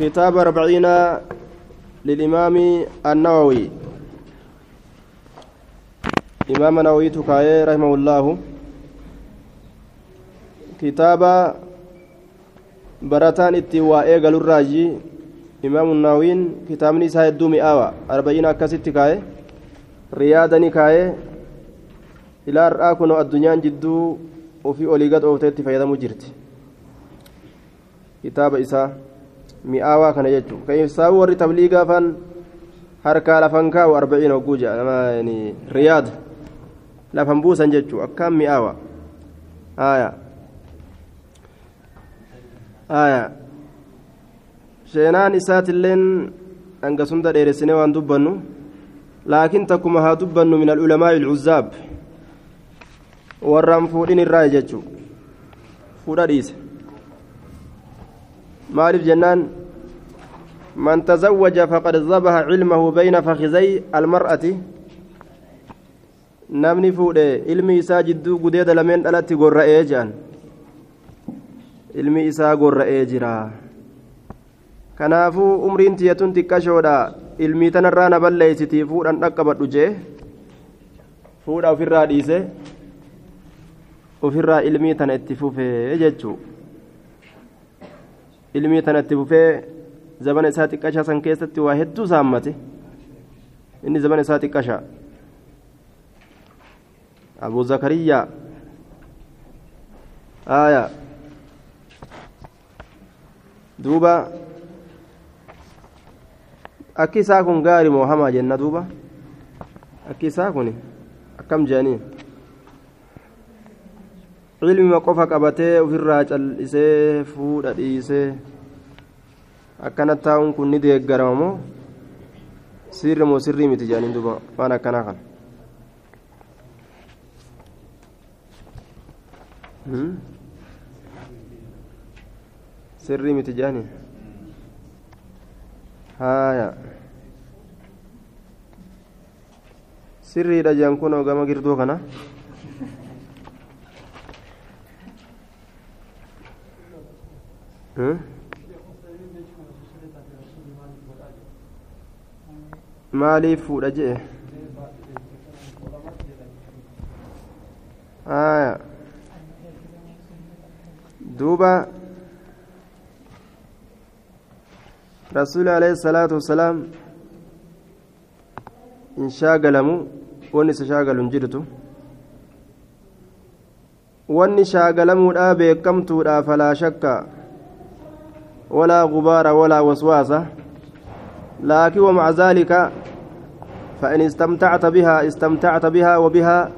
كتاب أربعين للإمام النووي. إمام النووي تكاية رحمه الله. كتاب برتان اتواء قال الراجي. إمام النووي كتاب نساء الدومي آوى. أربعين أكست كاية رياضني كاية إلى الرآكن الدنيا جدو. وفي أوليغات أوتيت فيدمو جرت كتاب إساء. Mi'aawaa kana jechuun kan ibsaa warri tabliigaa fan harkaa lafan kaa'u arba'iin hogguu jedhama riyaad lafan buusan jechuun akkaan mi'aawa haaya haaya sheenaan isaatilleen dhangasunda dheeressinee waan dubbannu laakiin takkuma haa dubbannu min al'ulamaa ilcuzzaab warraan fuudhin irraa jechuun fuudha dhiise maaliif jennaan man tazawwaja faqad zabaha cilmahu bayna fakizay almar'ati namni fuudhe ilmi isaa jidduu gudeeda lameen dhalatti gorra'ee jedhan ilmi isaa gorra'ee jira kanaafuu umriin tiyatun xiqqashoodha ilmii tanarraa na balleeysitii fuudhan dhaqqabadhu jee fuudha ofirraa dhiise ofirraa ilmii tana itti fufee jechuu ilmii tanatti fufee zabana isaa xiqqashaa san keessatti waa hedduu saammate inni zabana isaa xiqqashaa abu zakariyaa aya duuba akki isaa kun gaari moo hamaa jenna duuba akki isaa kun akkam jeanii ilmima qofa qabatee ofirraa cal'isee fuudha dhiisee akkana taa'uun kun ni deeggarama moo sirri moo sirrii miti jedhaniin duuba waan akkanaa kana sirrii miti jedhanii haaya sirriidha jedhan kunoo gama girduu kana maaliif fuudha jee aya duuba rasuuli alayhi salaatu wassalaam in shaagalamu wanni isa shaagalu hin jirtu wanni shaagalamuudha beekamtuudha falaa shakka ولا غبار ولا وسواس لكن ومع ذلك فإن استمتعت بها استمتعت بها وبها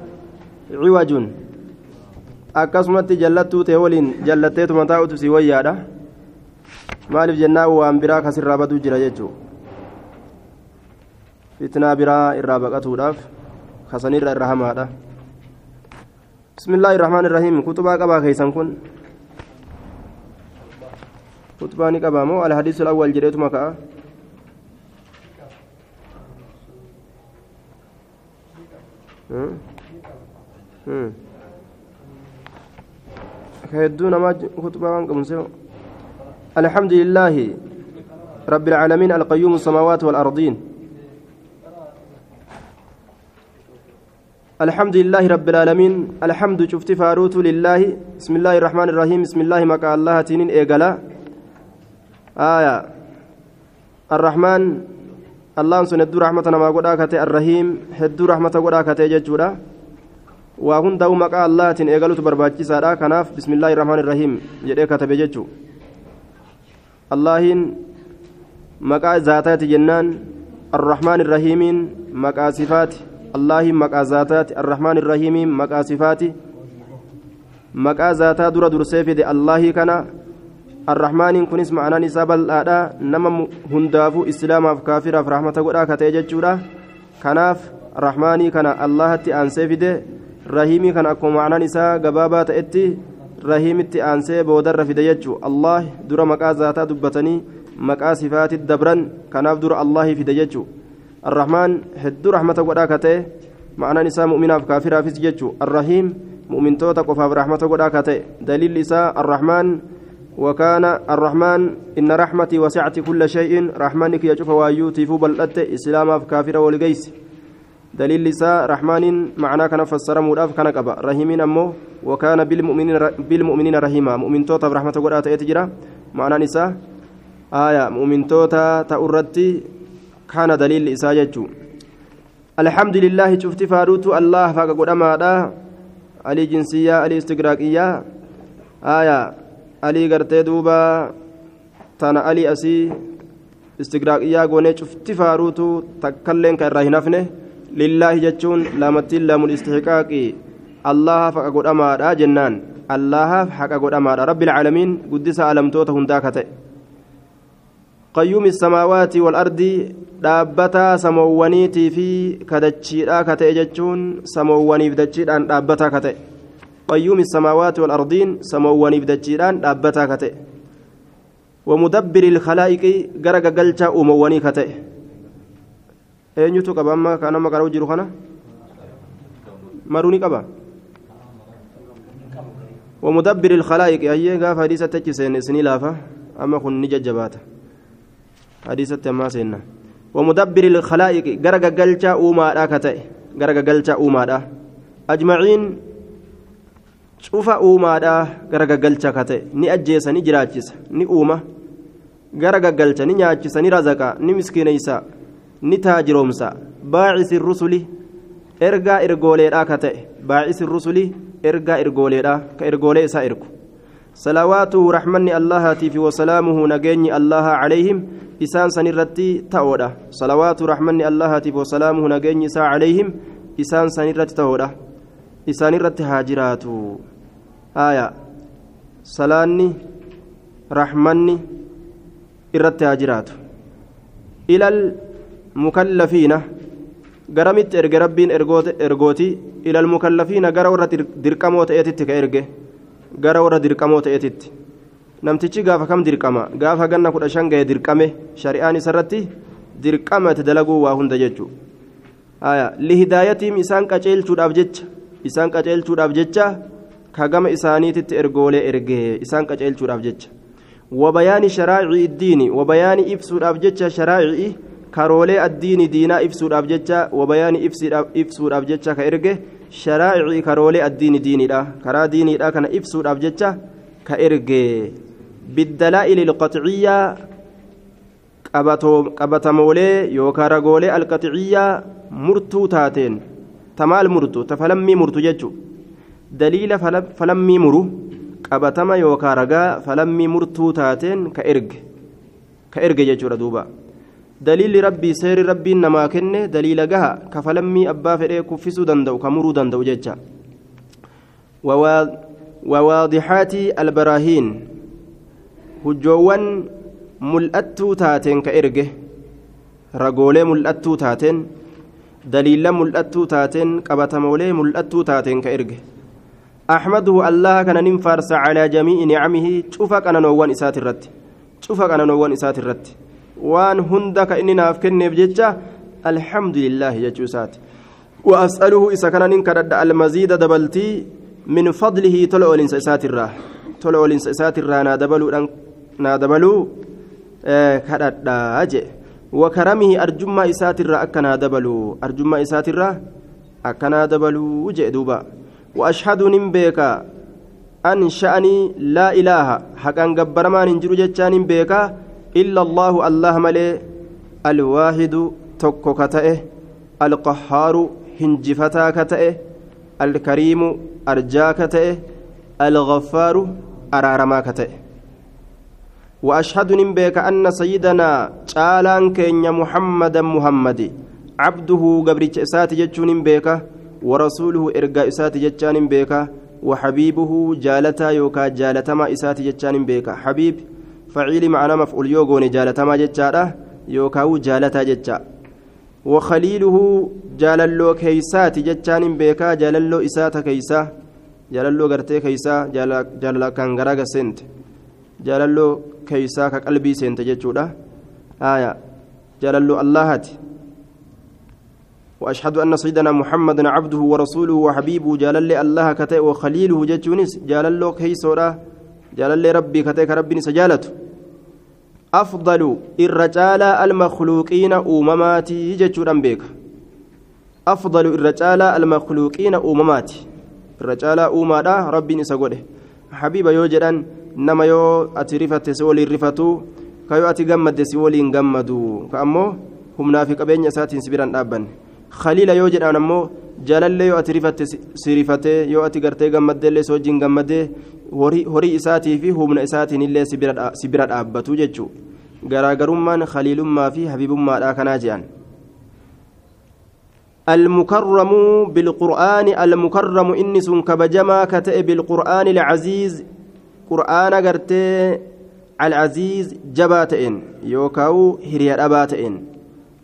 عوج ta'e waliin jallatteetuma taa'utu si wayyaadha maaliif jennaa waan biraa kasirraa baduu jira jechuu fitnaa biraa irraa baqatuudhaaf kasanirra irra hamaadha bismillaahi irrahmaan irrahiim kutubaa qabaa keeysan kun خطبة نقبا مو الحديث الأول جريت مكة هيدونا ما خطبة الحمد لله رب العالمين القيوم السماوات والأرضين الحمد لله رب العالمين الحمد شفت فاروت لله بسم الله الرحمن الرحيم بسم الله مكة الله تنين إيقلا آية. الرحمن الله سن هدو رحمة نما قد آكته الرحيم هدو رحمة قد آكته ججورا. وهن دو مقا الله تن إيقالو تبرباجي سارا. كناف بسم الله الرحمن الرحيم. جدي كتب ججو اللهين مقا ذاتات جنان. الرحمن الرحيم مقا صفات الله مقا ذاتات الرحمن الرحيم مقا صفات مقا ذاتا درا درسيفي الله كنا. Arrahmaaniin kunis ma'anaan isaa bal'aadha nama hundaafuu islaamaaf kaafiraaf rahmata godhaa ka ta'e jechuudha kanaaf rahmaanii kana allahatti aansee fide rahiimii kana akkuma ma'anaan isaa gabaabaa ta'etti rahiimitti aansee boodarra fide jechuu allah dura maqaa zaataa dubbatanii maqaa sifaati dabran kanaaf dura allahi fide jechuu arrahmaan hedduu rahmata godhaa ka ta'e ma'anaan isaa mu'minaaf kaafiraafis jechuu arrahiim mu'mintoota qofaaf rahmata godhaa ka ta'e daliilli isaa arrahmaan وكان الرحمن إن رحمتي وسعت كل شيء. رحمنك يشوف وايوتي فبلت إسلام كافر والجيس دليل لسا رحمن معناه كان فسر موداف كان قبا. رحيمين أمو. وكان بالمؤمنين بالمؤمنين رحيما. مؤمن توتا برحمة قرآت يتجرى معنى نساء آية. مؤمن توتا تأردتي. كان دليل إساجة الحمد لله شفت فاروت. الله فاق قدما علي جنسية علي استقراقية. آية. علي قرتي دوبا تانا علي أسي استقراقية قوني شفت فاروت تكلين كالراهي نفنه لله جتشون لامتين لام الاستحقاق الله فاق قدما جنان الله فاق قدما رب العالمين قدس ألمتوته هنداكته qayyuumi samaawaati wal ardi dhaabbataa samoowwaniitii fi kadachiidhaa ka ta'e jechuun samoowwaniif dachiidhaan dhaabbataa ka ta'e. Wal ardiin samoowwaniif dachiidhaan dhaabbataa ka ta'e ومدبر الخلائق غرق قلتا أمواني كتئ eenyutu qaba amma kan amma qara'u jiru kana maruni qaba ومدبر الخلائق أيه قاف حديثة تجسين سني لافا أما كن نججباته hadiisatti ammaa seenna ومدبر الخلائق غرق قلتا أوما كتئ غرق قلتا أوما أجمعين شوف أوما غرق قلتا كتئ ني أجيس ني جراجس ني أوما غرق قلتا ني نياجس ني رزقا ني مسكينيسا ني تاجرومسا باعث الرسل ergaa ergooleedhaa ka baacisi rusuli ergaa ergooleedhaa ka ergoolee isaa ergu salawaatuhu raxmanni allahatii fi wasalaamuhu nageenyi allaha calayhim isaan san irratti ta'oodha salawaatu raxmanni allahaatiif wasalaamuhu nageenyi isaa calayhim isaan san irratti ta'oodha isaan irratti haa jiraatu aya salaanni raxmanni irratti haa jiraatu. Ilal mukallafiina garamitti erge rabbiin ergooti. Ilal mukallafiina gara warra dirqamoo ta'eetitti ka erge gara warra dirqamoo ta'eetitti namtichi gaafa kam dirqama? Gaafa ganna kudha shan ga'e dirqame shari'aan isarratti dirqamate dalaguu waa hunda jechuu. Lihidaayatiim isaan qaceelchuudhaaf jecha isaan qaceelchuudhaaf jecha ka gama isaaniititti ergoolee ergee isaan qaceelchuudhaaf jecha wabayaani sharaa'ici iddiini wabayaani ibsuudhaaf jecha sharaa'ici karoolee addiini diinaa ibsuudhaaf jecha wabayaani ibsuudhaaf jecha ka erge sharaa'ici karoolee addiini diiniidha karaa diiniidha kana ibsuudhaaf jecha ka erge بالدلائل القطعية qabatamoolee yookaan ragoolee alqaxiciyyaa murtuu taateen tamaal murtu tafalammii murtu jechuun daliila falammii muru qabatama yookaan ragaa falammii murtuu taateen ka erge ka erge jechuudha duuba daliilli rabbii seerri rabbiin namaa kenne daliila gaha ka falammii abbaa fedhee kuffisuu danda'u ka muruu danda'u jecha wawaadixaati albaraahiin hujjoowwan mul'attuu taateen ka erge ragoolee mul'attuu taateen daliila mul'attuu taateen qabatamoolee mul'attuu taateen ka erge أحمده الله كان ننفارس على جميع نعمه شوف كان نوان إسات الرد. شوف كان نوان إسات الرد. وان هندك إننا أفكن بججة الحمد لله يجوسات وأسأله إذا كان ننكرد المزيد دبلتي من فضله طلعوا الإنس إسات الراه. طلعوا الإنس إسات الراه نادبلوا نادبلوا kadhadhaa jee wakaramihi arjummaa isaatirraa akkanaa dabaluu arjummaa isaatirraa akkanaa dabaluu jee duuba waashhadu nin beeka an sha'anii laa ilaaha haqan gabbaramaan hin jiru jechaan hin beeka illa allaahu allah malee alwaahidu tokko ka ta'e alqahaaru hinjifataa ka ta'e alkariimu arjaa ka ta'e algaffaaru araaramaa ka وأشهد أن سيدنا تعالان كين محمدا محمد عبده قبرت إسات جتشون نبيك ورسوله إرقاء إسات جتشان نبيك وحبيبه جالتا يوكا جالتما إسات جتشان نبيك حبيب فعيل معنا مفعول يوغوني جالتما جتشارة يوكاو جالتا جتشا. وخليله جاللو كيسات جتشان نبيك جاللو إسات كيسا جاللو قرتي كيسا جاللا كان غراغا سنت keeysaa ka qalbii seente jechuudha aya jaalalloo allahati وأشهد أن سيدنا محمدا عبده ورسوله وحبيبه جلال الله كتئ وخليله جتونس جلال كيسورا jaalallee rabbii katee ka rabbiin isa jaalatu afdalu irra caalaa almakluuqiina uumamaatii jechuudhaan beeka afdalu irra caalaa almakluuqiina uumamaati irra caalaa uumaadha rabbiin isa godhe habiiba yoo jedhan nama yoo ati rifatte si waliin rifatu ka yoo ati khaliila yoo jedhan ammoo jaalallee yoo ati rifatte si rifatee yoo ati gartee gammaddeellee si wajjin gammadee horii isaatii fi humna isaatiin illee si bira dhaabbatu jechuu garaagarummaan khaliilummaa fi habibummaadha kanaa jedhan المكرم بالقرآن المكرم إنس كبجما كتئ بالقرآن العزيز قرآن قرتي العزيز جباتئن يوكاو هريا أباتئن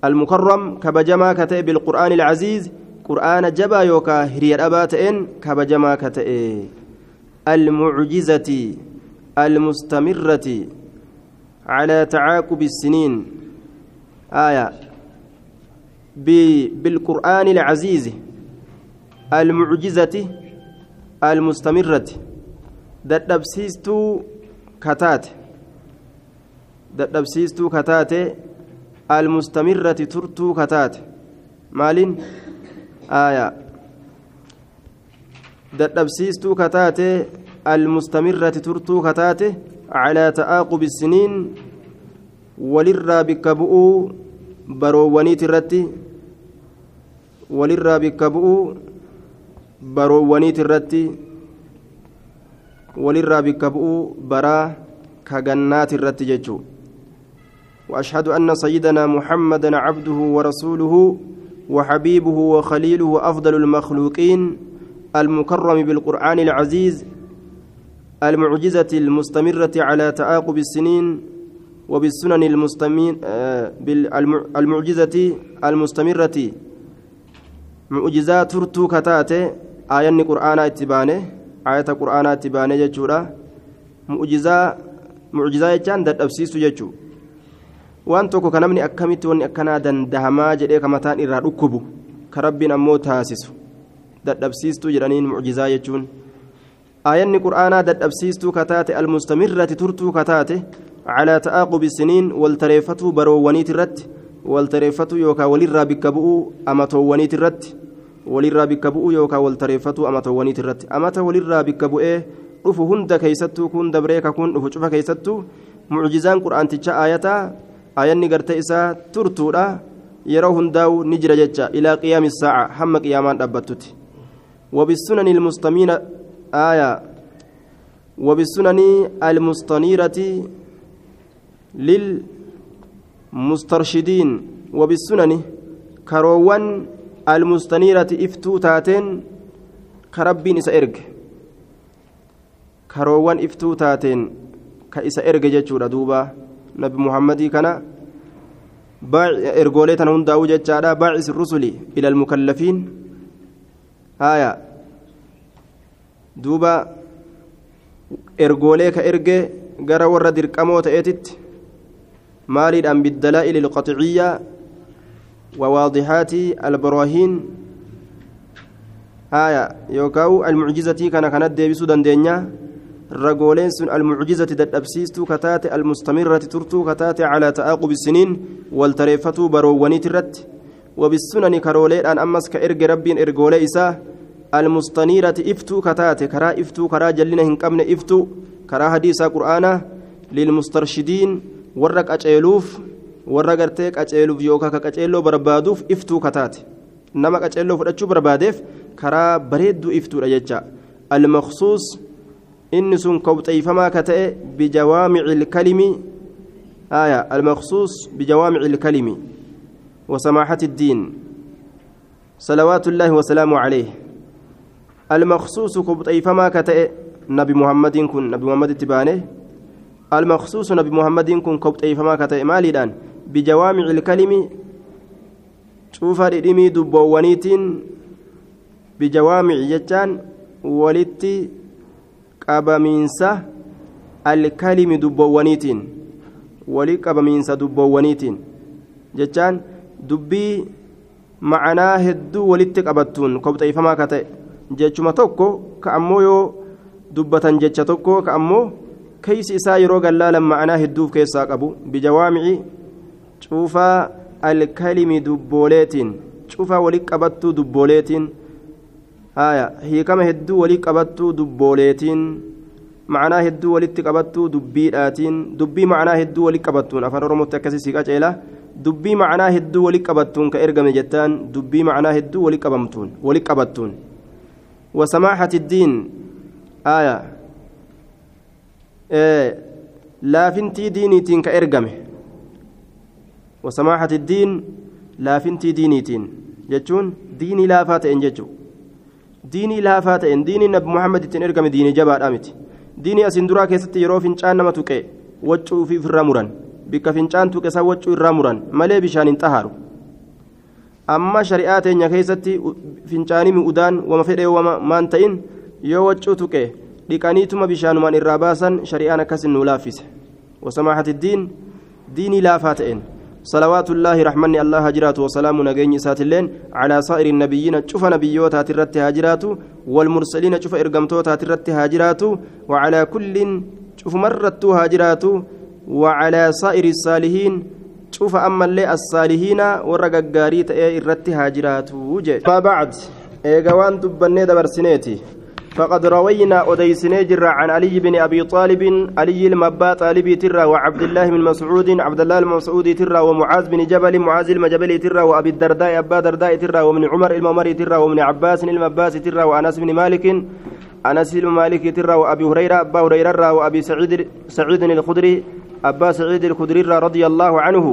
المكرم كبجما كتئ بالقرآن العزيز قرآن جبا يوكا هريا أباتئن كبجما كتئ. المعجزة المستمرة على تعاقب السنين. آية. بالقرآن العزيز. المعجزة المستمرة. dadhabsiistuu kataate dadhabsiistuu kataate almustamirrati turtuu kataate maaliin aayaa dadhabsiistuu kataate almustamirrati turtuu kataate calaa ta'aaqubi isiniin walirraa bikka bu'uu baroowwaniit irratti walirraa bikka bu'uu baroowwaniit irratti walirraa bikka bu'uu baraa kagannaati irratti jechuu وأشهد أن سيدنا محمدا عبده ورسوله وحبيبه وخليله أفضل المخلوقين المكرم بالقرآن العزيز المعجزة المستمرة على تعاقب السنين وبالسنن المستمين بالمعجزة المستمرة. معجزات ترتو كتاتي آية قرآن اتبانه ayata qur'aanaatti baanee jechuudha mucjizaa mucjizaa jechaan dadhabsiistu jechuu waan tokko ka namni akkamitti wanni akkanaa dandahamaa jedhee ka mataan irraa dhukkubu ka rabbiin ammoo taasisu dadhabsiistuu jedhaniin mucjizaa jechuun aayanni qur'aanaa dadhabsiistuu kataate almustamirrati turtuu kataate calaa ta'aaqubi siniin waltareeffatuu baroowwaniit irratti waltareeffatuu yookaan walirraa bikka bu'uu amatoowwaniit irratti walirraa bikka bu'uu yookaan waltareeffatuu amatoowwaniit irratti amata walirraa bikka bu'ee dhufu hunda keeysattuu kun dabree ka kun dhufu cufa keeysattuu mucjizaan qur'aanticha aayataa aayanni gartee isaa turtuudha. Yeroo hundaa'u ni jira jecha. Ilaa qiyaami saaca hamma qiyaamaan dhaabbattutti وبالسنن المستمين آية وبالسنن المستنيرة للمسترشدين وبالسنن كروان المستنيرة إفتو تاتين كربين إسا إرج كروان إفتو تاتين كإسا إرج جتشورا دوبا نبي محمد كان ergoolee tana hundaa'uu jechaadha baacis rusuli ila almukallafiin haya duuba ergoolee ka erge gara warra dirqamoo ta'eetitti maaliidhaan biddalaa'ili ilqaxiciyyaa وواضحات البراهين هايا يوكاو المعجزة كان كانت ديبسو دندنيا رجولين سن المعجزة دبسيستو كتات المستمرة ترتو كتات على تعاقب السنين والتريفتو بروونيت الرت. وبالسنن كرولين أن أمس كإرج ربين إرجولي إسا. المستنيرة إفتو كتات كرا إفتو كرا جلنا هنكمن إفتو كرا حديث قرآنا للمسترشدين. ورق أجيلوف warra gartee qaceeluuf yookaan ka qaceelloo barbaaduuf iftuu kataate nama qaceelloo fudhachuu barbaadeef karaa bareedduu iftuudha jecha almaqsuus inni sun kobxeeyfamaa ka ta'e bijawaamici ilkalimi aya almaqsuus bijawaamici ilkalimi وسماحة الدين. صلوات الله وسلامه عليه. المخصوص كبطيفما كتئ نبي محمد كن نبي محمد تبانه. المخصوص نبي محمد كن كبطيفما كتئ مالي الآن بجوامع الكلم شوف ردمي دبوانيتين. بجوامع جتان ولتي قبمينسا الكلم دبوانيتين ولي قبمينسا دبوانيتين جتان دبي معناه هدو ولتي قبتون كبطيفما كتئ jechuma tokko ka ammoo yoo dubbatan jecha tokko ka ammoo كيس إسا يرو قلالا معناه الدوف كيسا قبو بجوامع شوفا الكلم دبوليت شوفا ولي قبطو دبوليت هي كما هدو ولي قبطو دبوليت معناه هدو ولي قبطو دبيئات دبي معناه هدو ولي قبطون أفر رمو تكسي سيقا جيلا دبي معناه هدو ولي قبطون كإرقم جتان دبي معناه هدو ولي قبمتون ولي قبطون وسماحة الدين آية إيه laafintii diiniitiin ka ergame. Wasamaaxati diin laafintii diiniitiin jechuun diinii laafaa ta'een jechuun diinii laafaa ta'een diinii nabi muhammad ittiin ergame diinii jabaadhaa miti diinii asiin duraa keessatti yeroo fincaan nama tuqe waccuu fi irra muran bikka fincaan tuqe san waccuu irraa muran malee bishaan hin xahaaru amma shari'aa teenya keessatti fincaanii mi'udaan wama fedhee wama maan ta'in yoo waccuu tuqe dhiqaniituma bishaanumaan irraa baasan shari'aan akkasin nuu laaffise wasamaaxati diin diinii laafaa ta'een صلوات الله رحمن الله هجرات وسلام نجين ساتلين على صائر النبيين شوف نبيوت هاترت هاجرات والمرسلين شوف إرقمتوت هاترت هاجرات وعلى كل شوف مرت هاجرات وعلى صائر الصالحين شوف أما اللي الصالحين ورققاري تأي إرت هاجرات فبعد إيقوان دبني دبرسنيتي فقد روينا أديسني جرا عن علي بن أبي طالب علي المبا طالبي ترى وعبد الله بن مسعود عبد الله المسعود ترى ومعاذ بن جبل معاذ المجبل ترى وأبي الدرداء أبا درداء ترى ومن عمر الممري ترى ومن عباس المباس ترى وأنس بن مالك أنس بن مالك ترى وأبي هريرة أبا هريرة وأبي سعيد سعيد الخدري أبا سعيد الخدري رضي الله عنه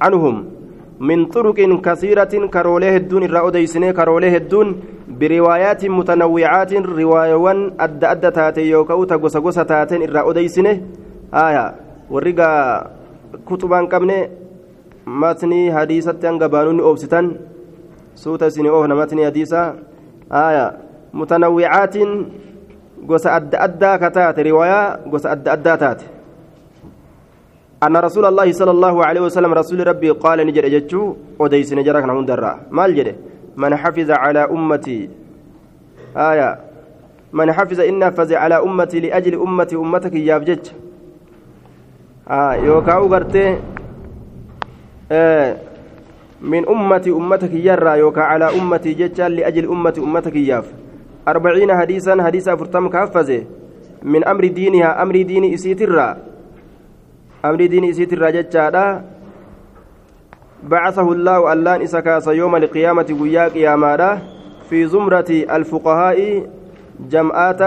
عنهم. من طرق كثيرة كروله الدون الرأوديسني كروله الدون بروايات متنوعات روايوان أدى أدى تاتي يوكاو تغوسا غوسا تاتين الرأوديسني آية. ورقا كتبان قبني متني حديثة أنقبانون أوبستان. سوتا سيني أوهنا متني حديثة. آية. متنوعات غوسا أدى أدى كتات رواية غوسا أدى أدى تاتي. أن رسول الله صلى الله عليه وسلم رسول ربي قال نجر جتشو وديس نجرك نهون درا. مال جده من حفظ على أمتي. آية. من حفظ إن حفظ على أمتي لأجل أمتي أمتك ياب جتش. آه يوكاو غرتي. آه من أمتي أمتك يرى يوكا على أمتي جتشا لأجل أمتي أمتك ياف أربعين حديثا حديثا فرتم كحفظه من أمر دينها أمر ديني إسيترا. Amrii diini isiit irraa jechaadha بعثه الله ألان إسكاس يوم القيامة قيا قيامادا في زمرة الفقهاء جمعات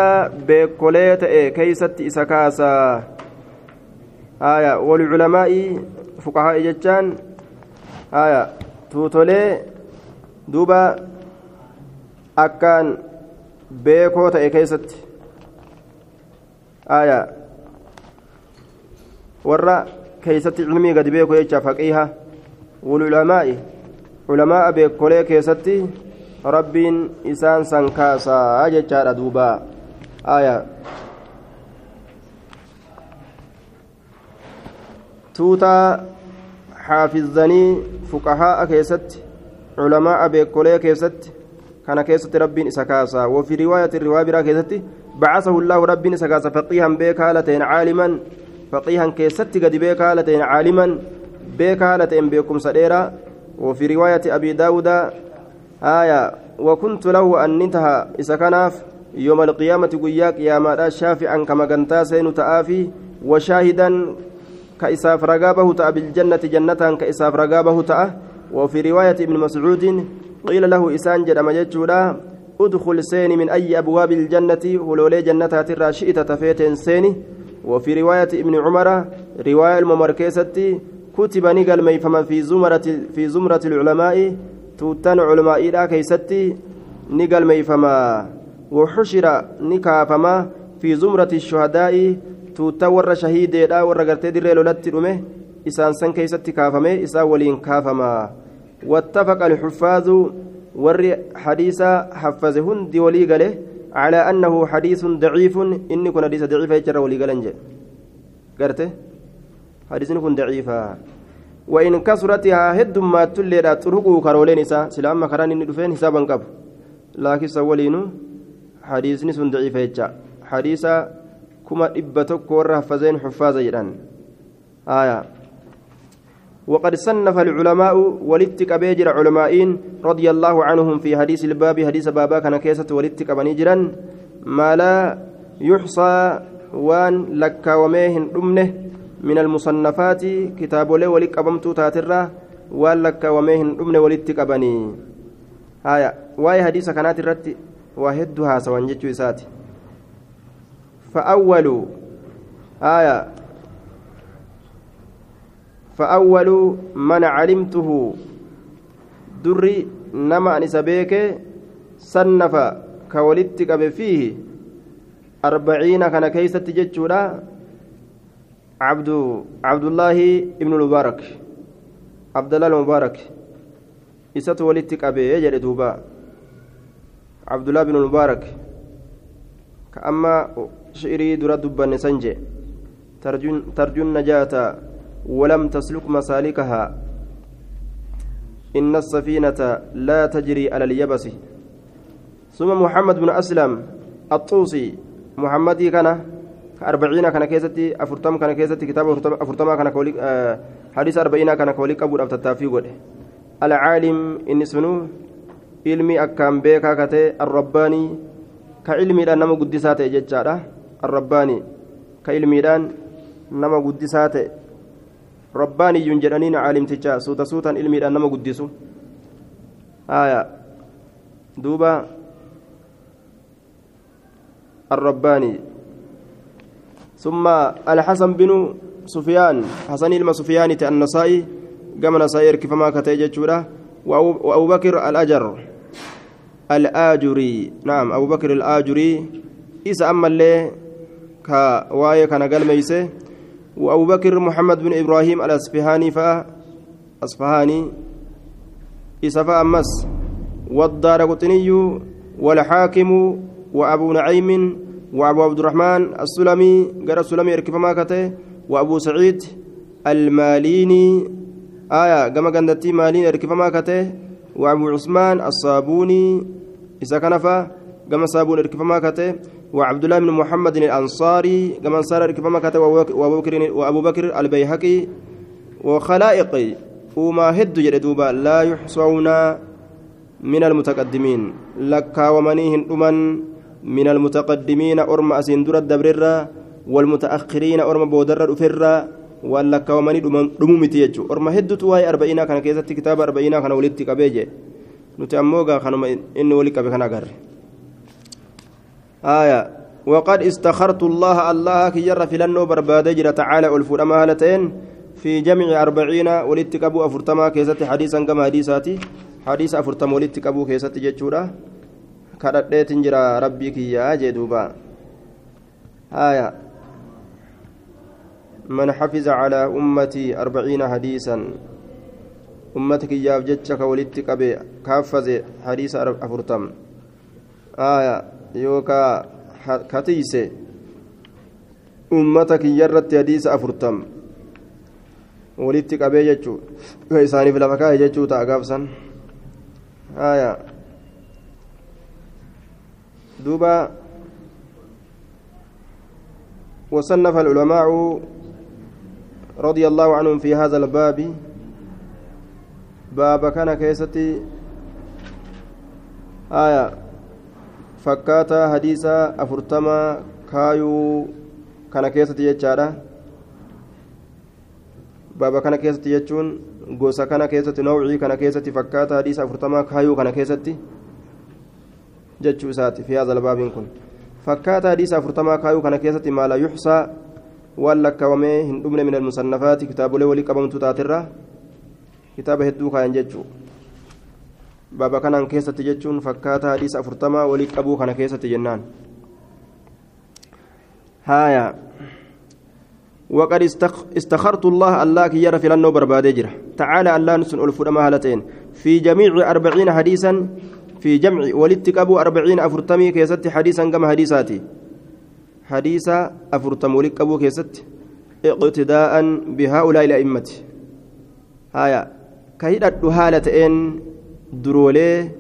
بكوليت كيست إسكاس آية والعلماء فقهاء جتان آية توتولي دوبا أكان بيكوت كيست آية warra keeysatti cilmii gadi beeku jecha faqiiha walculamaa'i culamaa beekolee keessatti rabbiin isaan san kaasaa jechaadha duuba aya tuutaa xaafizanii fuqahaa'a keessatti culamaa beekolee keessatti kana keessatti rabbiin isa kaasaa wafi riwaayati riwaa biraa keessatti بعثه الله ربي سكاس فقيها بيكا لتين عالما فقيها كيست قد بيكا لتين عالما بيكا لتين بيكم سديرا وفي رواية أبي داود آية وكنت له أن انتهى كان يوم القيامة قياك يا مالا شافعا كما كنتا سين تآفي وشاهدا كإساف رقابه تأ بالجنة جنة كإساف رقابه تأ. وفي رواية ابن مسعود قيل له إسان جرم جتشولا ادخل سيني من أي أبواب الجنة ولولي جنتها ترى شئت تفيت سيني. وفي رواية ابن عمر رواية الممركزة كتب نقل ميفما في زمرة في زمرة العلماء توتن علماء إلى كيستي نقل ميفما وحشر نكافما في زمرة الشهداء توتا ور شهيد لا ور غرتي دير لولت دمه إسان سن كيستي كافمه إسا ولين كافما. واتفق الحفاظ ور حديث حفظ هندي ولي على أنه حديث ضعيف. إني كن حديث ضعيف يجرى ولي قرته حديث كن ضعيفا وإن كسرتها هد ما تلي لا ترقوا كرولين إسا. سلام كران إني دفين حسابا قب لكن سولينو حديث سن ضعيف يجرى حديث كما إبتك ورّا حفظين حفاظ جدًا آية. وقد صنف العلماء ولتك بيجر علمائين رضي الله عنهم في حديث الباب حديث بابا كان كيسة ولتك بنيجرا ما لا يحصى وان لك وميهن أمنه من المصنفات. كتاب له ولك أبمت تاترة. وان لك وميهن أمنه ولتك بني هايا واي حديث كانت الرت. واحدها سوان جتشو فأول آية. فأول من علمته دري نما أنس صنف كولدتك فيه أربعين كان كيسة جتشورا عبد عبد الله ابن المبارك عبد الله المبارك. إسات ولدتك أبي يجري دوبا. عبد الله بن المبارك. كأما شعري درا دبا نسنجي. ترجون ترجون نجاة. ولم تسلك مسالكها. إن السفينة لا تجري على اليبس. ثم محمد بن أسلم الطوسي. محمد كان أربعين كان كيستي أفرتم كان كيستي كتاب أفرتم كان كولي آه حديث أربعين كان كولي قبول أفتتافي قد. العالم إن سنو علمي أكام بيكا كتي الرباني. كعلمي لأن نما قدسات ججارة الرباني. كعلمي لأن نما قدسات rabbaaniyyuun jedhaniin caalimticha suuta suutaan ilmiidhaan nama guddisu aya duuba الرباني. ثم الحسن بن سفيان حسن ilma سفيان النسائي قام نسائي كيفما كتيجة وأبو بكر الأجر. الآجري. نعم أبو بكر الآجري. إذا أما اللي كواية كان قال ميسة. وأبو بكر محمد بن إبراهيم الأسفهاني فا أصفهاني إسفا أمس والدار قطني والحاكم وأبو نعيم وأبو عبد الرحمن السلمي قال السلمي يركب ماكته وأبو سعيد الماليني آية كما قندتي مالين يركب ماكته وأبو عثمان الصابوني إذا كان فا كما صابون يركب ماكته وعبد الله بن محمد الأنصاري كما صار كما كتب وأبو بكر وأبو بكر البيهقي وخلائق وما هد جدوبا لا يحصون من المتقدمين. لك ومنيهن أمن من المتقدمين أرم أسندر الدبرر والمتأخرين أرم بودر أفر واللك ومني دمومتي يجو أرم هدت واي أربعين كان كيست كتاب أربعين كان ولدت كبيجي نتأموغا كانوا إن ولك بكنا غير آية وقد استخرت الله الله كي يرى في لنو بربادجر تعالى الفرما هالتين في جمع أربعين ولتكبو أفرتما كيست حديثا كما حديثاتي حديث أفرتم ولتكبو كيست جتشورا كردت جرى ربي كي يا جدوبا آية من حفظ على أمتي أربعين حديثا أمتك يا جتشك ولتكبي كافز حديث أفرتم. آية yookaa katiise ummata kiyyarratti hadiisa afurtam walitti qabee jechuu ka isaaniif lafa kaa'e jechuu ta'a gaafsan haya duuba وصنف العلماء رضي الله عنهم في هذا الباب باب كان كيستي آية fakkaataa hadiisa afurtama kaayuu kana keessatti jechaadha baaba kana keessatti jechuun gosa kana keessatti nawcii kana keessatti fakkaata hadiisa afurtamaa kaayuu kana keessatti jechuu isaati fi haadha albaabiin kun fakkaata hadiisa afurtamaa kaayuu kana keessatti maala yuxsaa waan lakkaawamee hin dhumne min almusannafaati kitaabolee walii qabamtu taatirra kitaaba hedduu kaayan jechuu baaba kanaan keessatti jechuun fakkaata hadiisa afurtamaa walii qabuu kana keessatti jennaan. Haaya. وقد استخرت الله الله كي يرى في لنو بربادجرة تعالى الله نسن ألفنا مهلتين في جميع أربعين حديثا في جمع ولتكبو أربعين أفرتمي كيست حديثا كما حديثاتي حديث أفرتم ولكبو كيست اقتداء بهؤلاء الأئمة هايا كهيدت هالتين duroolee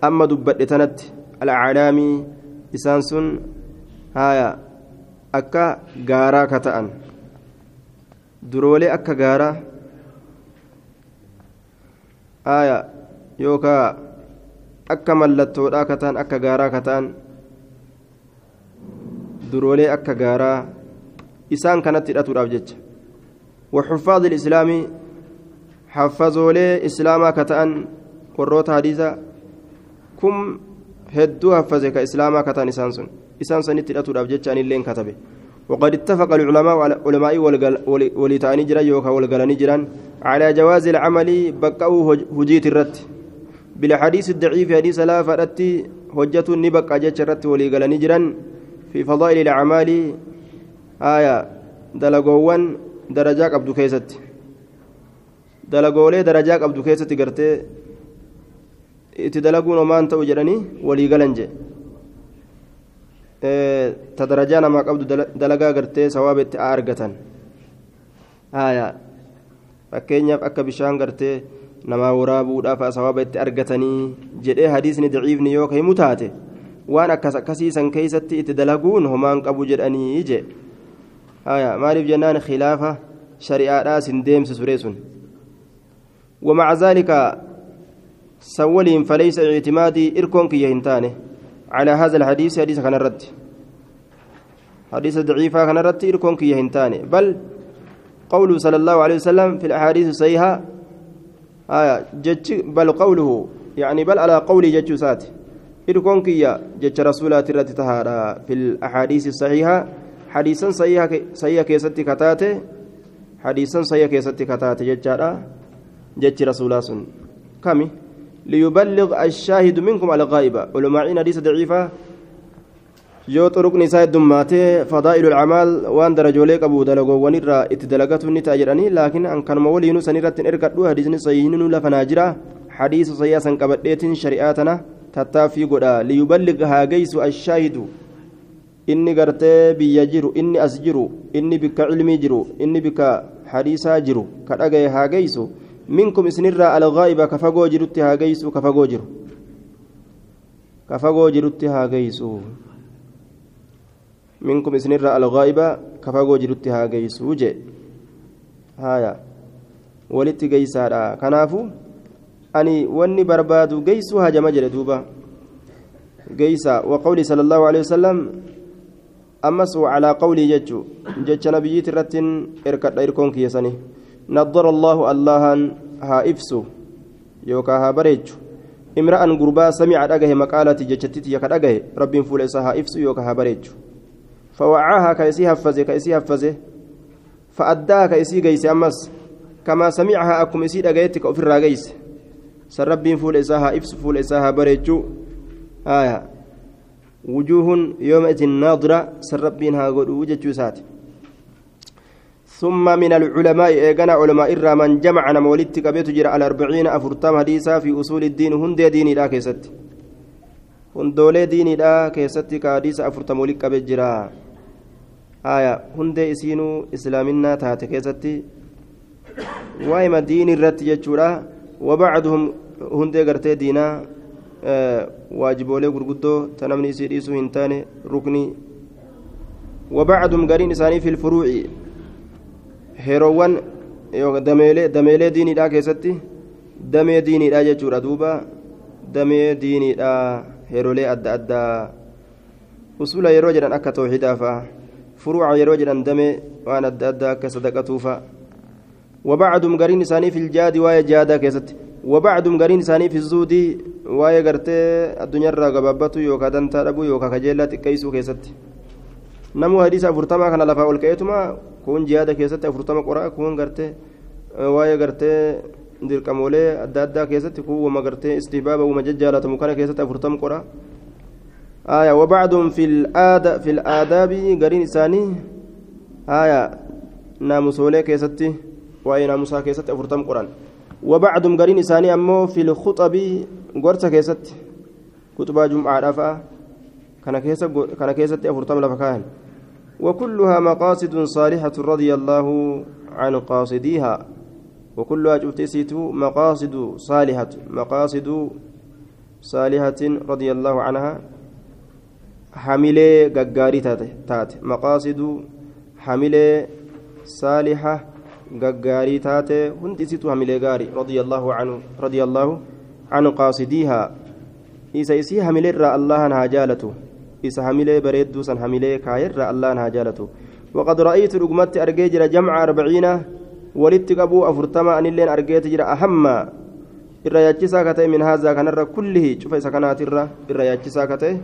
amma dubbadhe tanatti alcalaamii isaan sun haya akka gaaraa ka ta'an duroolee akka gaaraa aya yookaa akka mallattoodhaa ka ta'an akka gaaraa ka ta'an duroolee akka gaaraa isaan kanatti hidhatuudhaaf jecha وحفاظ الإسلام حفظولي إسلاما كتأن وروت حديثا كم هدو حفظ كإسلاما كتأن إسانسون إسانسون اتلاتو جتشان اللين كتبه وقد اتفق العلماء علماء ولتاني جرا يوكا والقلاني جران على جواز العمل بقوا هجيت الرت بالحديث الضعيف حديث لا فرت هجة نبقى جتش الرت ولقلاني جران في فضائل الأعمال آية دلقوان درجة قبض كيست دلقولي درجة قبض كيست قرتي itti dalaguun homaan ta'u jedhanii walii galan jee ta darajaa namaa qabdu dalagaa gartee sawaaba itti argatan fakkeenyaaf akka bishaan gartee namaa waraabuudhaaf sawaaba itti argatanii jedhee hadiisni daciifni yoo himu taate waan akkas akkasiisan keeysatti itti dalaguun homaan qabu jedhanii je haya maaliif jennaan khilaafa shari'aadhaa sin deemsisure sun ومع ذلك سولهم فليس اعتمادي إركون كي يهنتانه على هذا الحديث حديث كان الرد. حديث ضعيفة كان الرد إركون كي يهنتانه بل قوله صلى الله عليه وسلم في الأحاديث الصحيحة آية جج بل قوله يعني بل على قول جج سات. إركون كي جج رسولات الرد في الأحاديث الصحيحة. حديثا صحيحة كيستي كتاته. حديثا صحيحة كيستي ججارا جج رسولا سن. كمي ليبلغ الشاهد منكم غائبة علماء حديث ضعيفة yoo xuruqni isaa heddummaatee fadaa'ilu alcamaal waan darajoolee qabu dalagoowwan irraa itti dalagatu ni ta'a jedhanii laakiin an kanuma waliinu san irratti hin ergadhu hadiisni sayyiininu lafanaa jira hadiisa sayyaa san qabadheetiin shari'aa tana tattaaffii godha liyuballig haa geessu ashaahidu inni gartee biyya jiru inni as jiru inni bikka cilmii jiru inni bikka hadiisaa jiru ka dhagaye haa geessu منكم إسنرا الغائبة كفقو جرت هاجيسو كفقو جرو كفقو جرت هاجيسو منكم إسنرا الغائبة كفقو جرت هاجيسو جي هايا. ولت جيسارا كنافو. أني وني بربادو جيسو هاجا مجرى دوبا جيسا وقولي صلى الله عليه وسلم أمس على قولي جتشو جتش نبييت الرتن إركت إركون كيساني. نضر الله اللهن ها إفسو يوكا ها بريتشو امرأ غربا سمع دغه مقالة جچتتي يك دغه رب فول ها إفسو يوكا ها بريتشو فوعاها كيسي حفظه كيسي حفظه فأداها كيسي جيس أمس كما سمعها أكم إسي دغيتك أفر راجيس سرب فول ها إفسو فول ها بريتشو آية وجوه يومئذ ناظرة سربينها قد وجدت ساتي ثم من العلماء إيقنا علماء إرى من جمع نمولدت كبيت جرى على أفرتام حديثا في أصول الدين هندي ديني لا كيست. هندولي ديني لا كيست كحديث أفرتام ولك كبيت جرى آية هندي إسينو إسلامنا تهات كيست. وايما دين الرت يجورا وبعضهم هندي قرتي دينا آه واجبولي غرغدو تنمني سيريسو هنتاني ركني. وبعضهم قرين إساني في الفروع. Heeroowwan dameelee diiniidhaa keessatti damee diiniidhaa jechuudha duuba damee diiniidhaa heerolee adda addaa usula yeroo jedhan akka tooxidaafa furuuca yeroo jedhan damee waan adda addaa akka sadaqatuufa وبعدهم قرين إساني في الجاد واي جادا كيست وبعدهم قرين إساني في الزود واي قرتي الدنيا الرقبابة يوكا دنتا أبو يوكا كجيلة كيسو كيست نمو حديث أفرتما كان لفا kun jihaada keessatti afurtama qoraa kun gartee waa'ee gartee dirqamoolee adda addaa keessatti kun wama gartee istihbaaba wama jajjaalatamu kana keessatti afurtama qoraa آية وبعضهم في الآداب في الآداب قرين إساني آية ناموسولي كيستي وأي ناموسا كيستي أفرتم قرآن وبعضهم قرين إساني أمو في الخطب قرصة كيستي كتب جمعة رفا كان كيستي أفرتم لفكاهن وكلها مقاصد صالحة رضي الله عن قاصديها وكلها جفتسيت مقاصد صالحة مقاصد صالحة رضي الله عنها hamilee gaggaarii taate maqaasidu hamilee saaliha gaggaarii taate hundi isitu hamilee gaarii radiyallaahu anhu radiyallaahu anhu qaasidiihaa isa isii hamileerraa allahan haa jaalatu isa hamilee bareedduu san hamilee kaayerraa allahan haa jaalatu وقد رأيت رقمت أرجيجر جمع أربعين ولدت أبو أفرتما أن اللين أرجيت جرا أهم الرياجسا كتئ من هذا كان كله شوف إذا كانت الرياجسا كتئ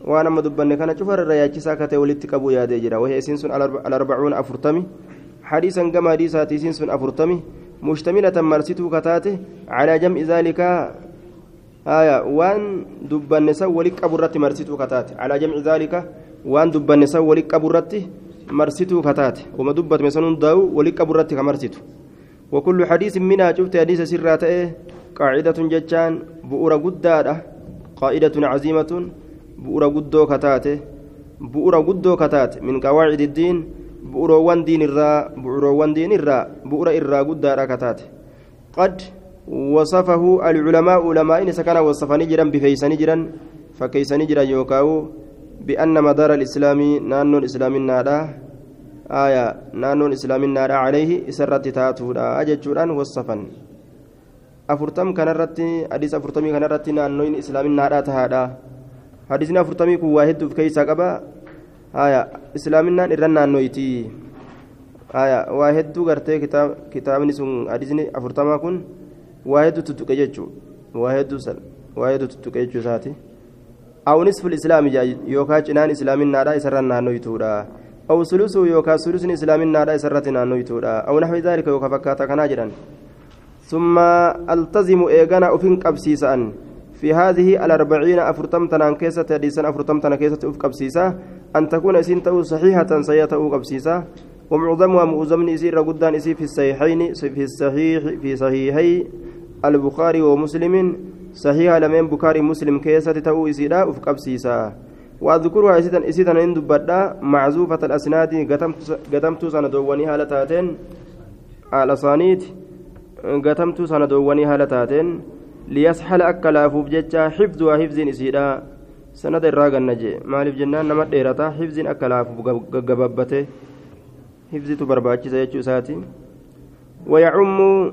waan amma dubbanne kana cufarra yaachisaa ka ta'e walitti qabuu yaadee jira wahii isiin sun alarbacuun afurtami hadiisan gama hadiisaati isiin sun afurtami mushtamilatan marsituu kataate calaa jam'i zaalikaa waan dubbanne san wali qabu irratti marsituu kataate calaa jam'i zaalika waan dubbanne san wali qabu irratti marsituu kataate wama dubbatme san hundaa'u wali qabu irratti ka marsitu وكل حديث منها شفت حديث سرات قاعدة جتان بؤر قدادة قاعدة عزيمة bu'ura guddoo kataate bu'ura guddoo kataate min qawaacidi diin bu'uroowwan diin irraa bu'uroowwan diin irraa bu'ura irraa guddaadha kataate qad wasafahu alculamaa ulamaa'in isa kana wasafanii jiran bifeeysanii jiran fakkeeysanii jiran yookaawu bianna madaara alislaamii naannoon islaaminaadha aya naannoon islaaminaadha calayhi isarratti taatuudha jechuudhaan wasafan afurtam kanarratti hadiis afurtamii kanarratti naannoon islaaminaadha tahaadha hadisni afurtamii kun waa hedduuf keeysaa qaba haya islaaminaan irra naannoyti haya waa hedduu gartee kitaabni sun hadisni afurtamaa kun waa hedduu tuttuqe jechuu waa hedduu waa hedduu tuttuqe jechuu isaati aw nisful islaami yookaa cinaan islaaminaadha isarra naannoytuudha aw sulusuu yookaa sulusni islaaminaadha isarratti naannoytuudha aw naxwi daalika yookaa fakkaata kanaa jedhan ثم التزم إيغانا أفين قبسيسان في هذه الأربعين أفرتم تنان كيسة حديثا أفرتم تنان كيسة أف قبسيسة أن تكون إسين تأو صحيحة سيئة أو قبسيسة ومعظمها معظم إسير قدان إسي في الصحيحين في الصحيح في صحيحي البخاري ومسلم. صحيح لمن بخاري مسلم كيسة تأو إسيرا أف قبسيسة وأذكرها إسيدا إسيدا عند بدأ معزوفة الأسناد قدمت سندواني هالتاتين على صانيت قدمت سندواني هالتاتين liyashala akka laafuuf jecha xifduhaa xifziin isiidha sanada irraa ganna jee maaliif jennaan nama dheerata xifziin jechuu isaati wayacummu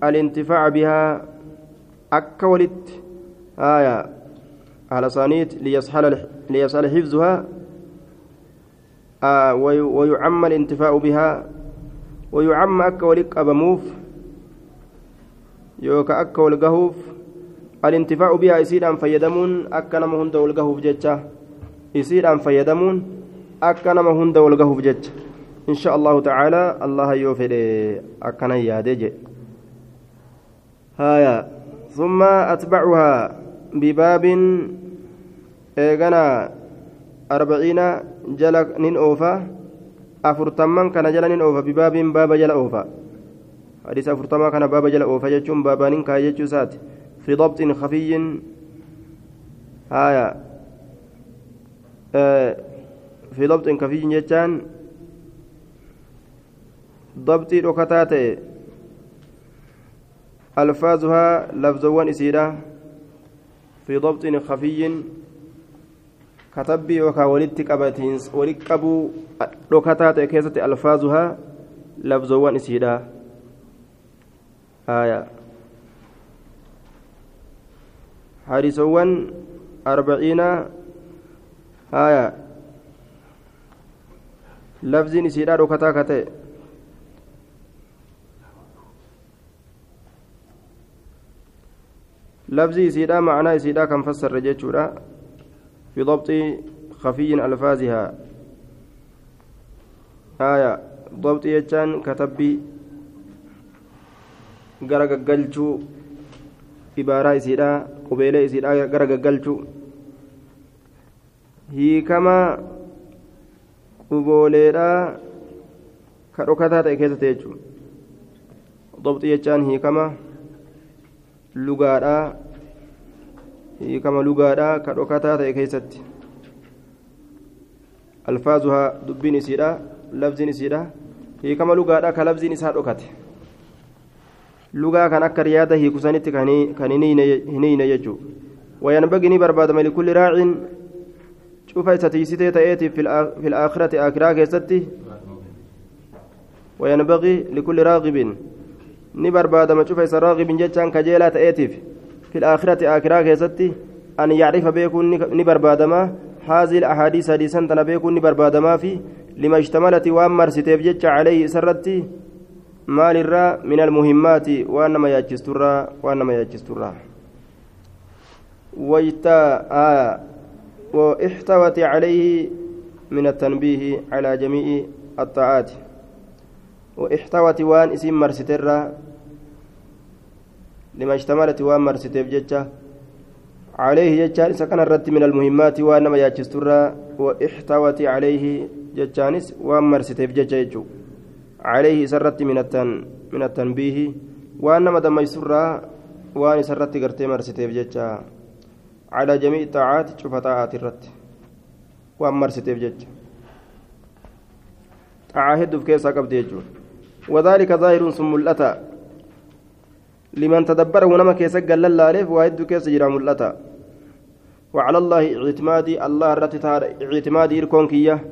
alintifaaca bihaa akka walitti aya على صانيت ليسهل ليسهل حفظها آه ويعم الانتفاع بها ويعم أكا أبموف يوكا أكا والقهوف الانتفاع بها يصير أن فيدمون أكا نما هند والقهوف جتة يصير أن فيدمون أكا نما هند والقهوف جتة إن شاء الله تعالى الله يوفر أكا نيادج هايا. ثم أتبعها بباب إيغانا أربعين جل نين أوفا. أفرتمان كان جل نين أوفا بباب باب جل أوفا. حديث أفرتما كان باب جل أوفا جتشون بابانين كا جتشو سات. في ضبط خفي. هايا. آه في ضبط خفي جتان ضبطي ركتاتي ألفاظها لفظوان إسيرا في ضبط خفي. كتبي وكا ولدت قبتين ولد قبو ركتات كيسة ألفاظها لفظوان إسيرا آية. حارسوان أربعين. آية. لفظ إسيرا ركتا لفظي سيدا معنى سيدا كم فسر جيتشورا في ضبط خفي ألفاظها آية ضبط يجان كتبي gara gaggalchuu ibaaraa isiidha qubeelee isiidha gara gaggalchuu hiikama qubooleedha ka dhokataa ta'e keessatti jechuudha ضبط jechaan hiikama lugaadhaa hiikama lugaadhaa ka dhokataa ta'e keessatti alfaazuhaa dubbiin isiidha labziin isiidha hiikama lugaadhaa ka labziin isaa dhokate lugaa kan akka riyaada hiikusanitti kan hin hiine jechuu wayanbagi ni barbaadama likulli raacin شوف ستيستي تأتي في الآخرة آخرة كيستي وينبغي لكل راغب نبر بعد ما شوف راغب جتان كجيلة تأتي في الآخرة آخرة كيستي أن يعرف بيكون نبر بعد ما هذه الأحاديث حديثا تنا بيكون نبر بعد ما في لما اشتملت وأمر ستيف جتش عليه سرتي. مال الرا من المهمات وأنما يجسترا وأنما يجسترا ويتا آه وإحتوت عليه من التنبيه على جميع الطاعات. وإحتوت وأن إسم مرسترا لما اشتملت وان مرستيف جتة عليه جتان سكن الرد من المهمات وانما ياجسترا واحتوت عليه جتانس وان مرستيف جتة عليه سرت من التن من التنبيه وانما دم يسرا. وان سرت قرتي مرستيف جتة على جميع الطاعات شوف طاعات الرد. وان مرستيف جتة تعاهد في كيسا وذلك ظاهر ثم ملأتا لمن تدبر ونما كيسا قال لله واحد كيسا جرى ملأتا. وعلى الله اعتمادي الله رت اعتمادي إركون كيه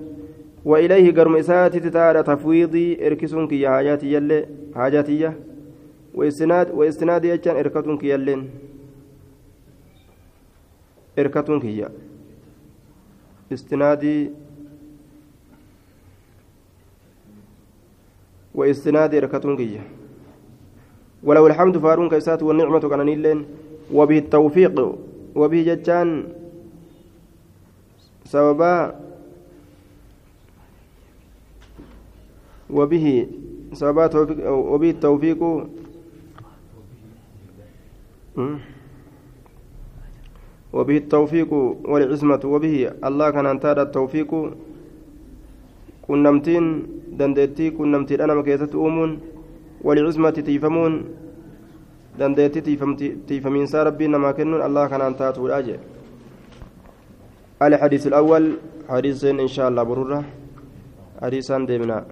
وإليه قرم إساتي تتار تفويضي إركسون كيه حاجاتي يلي حاجاتي واستناد واستناد يجان إركتون كيالين إركتون كيه استنادي واستناد ركتون كية ولو الحمد فارون كيسات والنعمة كان نيلين. وبه التوفيق وبه جتان. سببا. وبه سببا وبه التوفيق. وبه التوفيق والعزمة وبه الله كان انتهى التوفيق. كنمتين dandeettii qunnamtiidha nama keessatti uumuun walicusmatti tiifamuun dandeettii tiifamiinsaa rabbiin namaa kennuun allah kanaan taatuudha jee الحديث الأول حديث إن شاء الله برورة حديثا ديمنا